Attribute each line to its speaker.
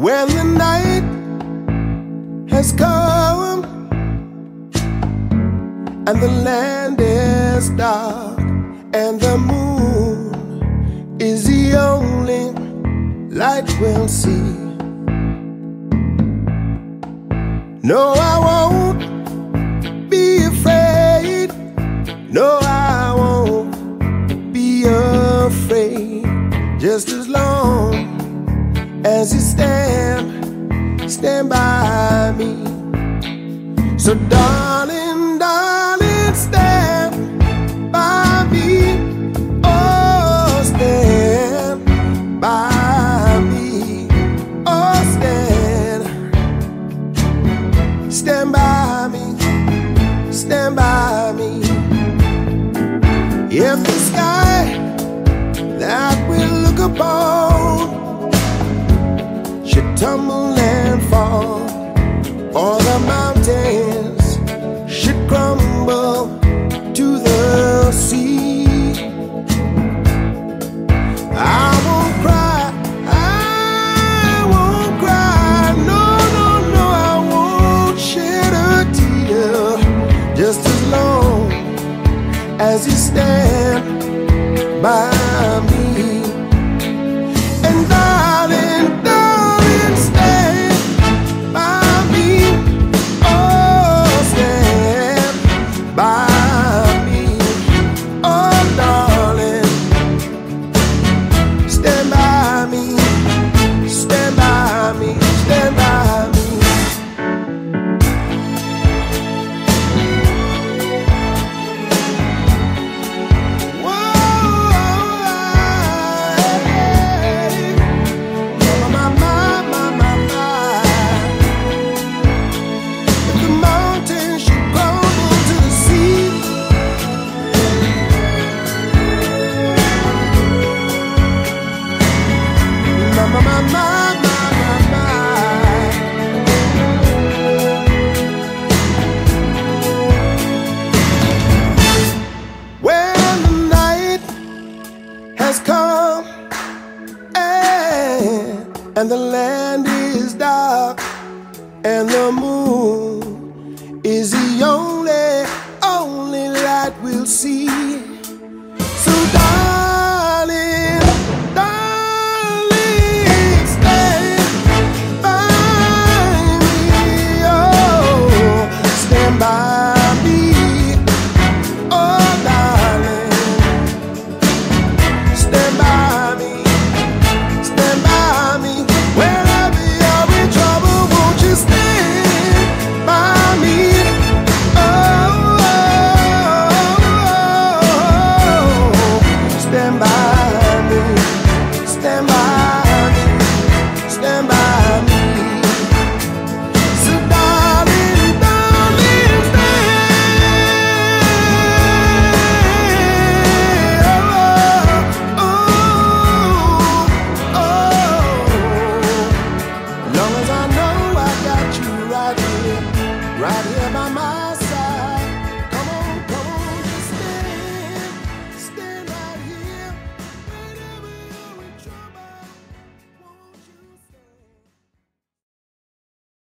Speaker 1: When the night has come and the land is dark and the moon is the only light we'll see. No, I won't be afraid. No, I won't be afraid. Just as long as you stand, So, darling, darling, stand by me. Oh, stand by me. Oh, stand. Stand by me. Stand by me. If the sky that we look upon should tumble and fall, or the mountains as you stand by me. Has come and, and the land is dark and the moon is the only, only light we'll see.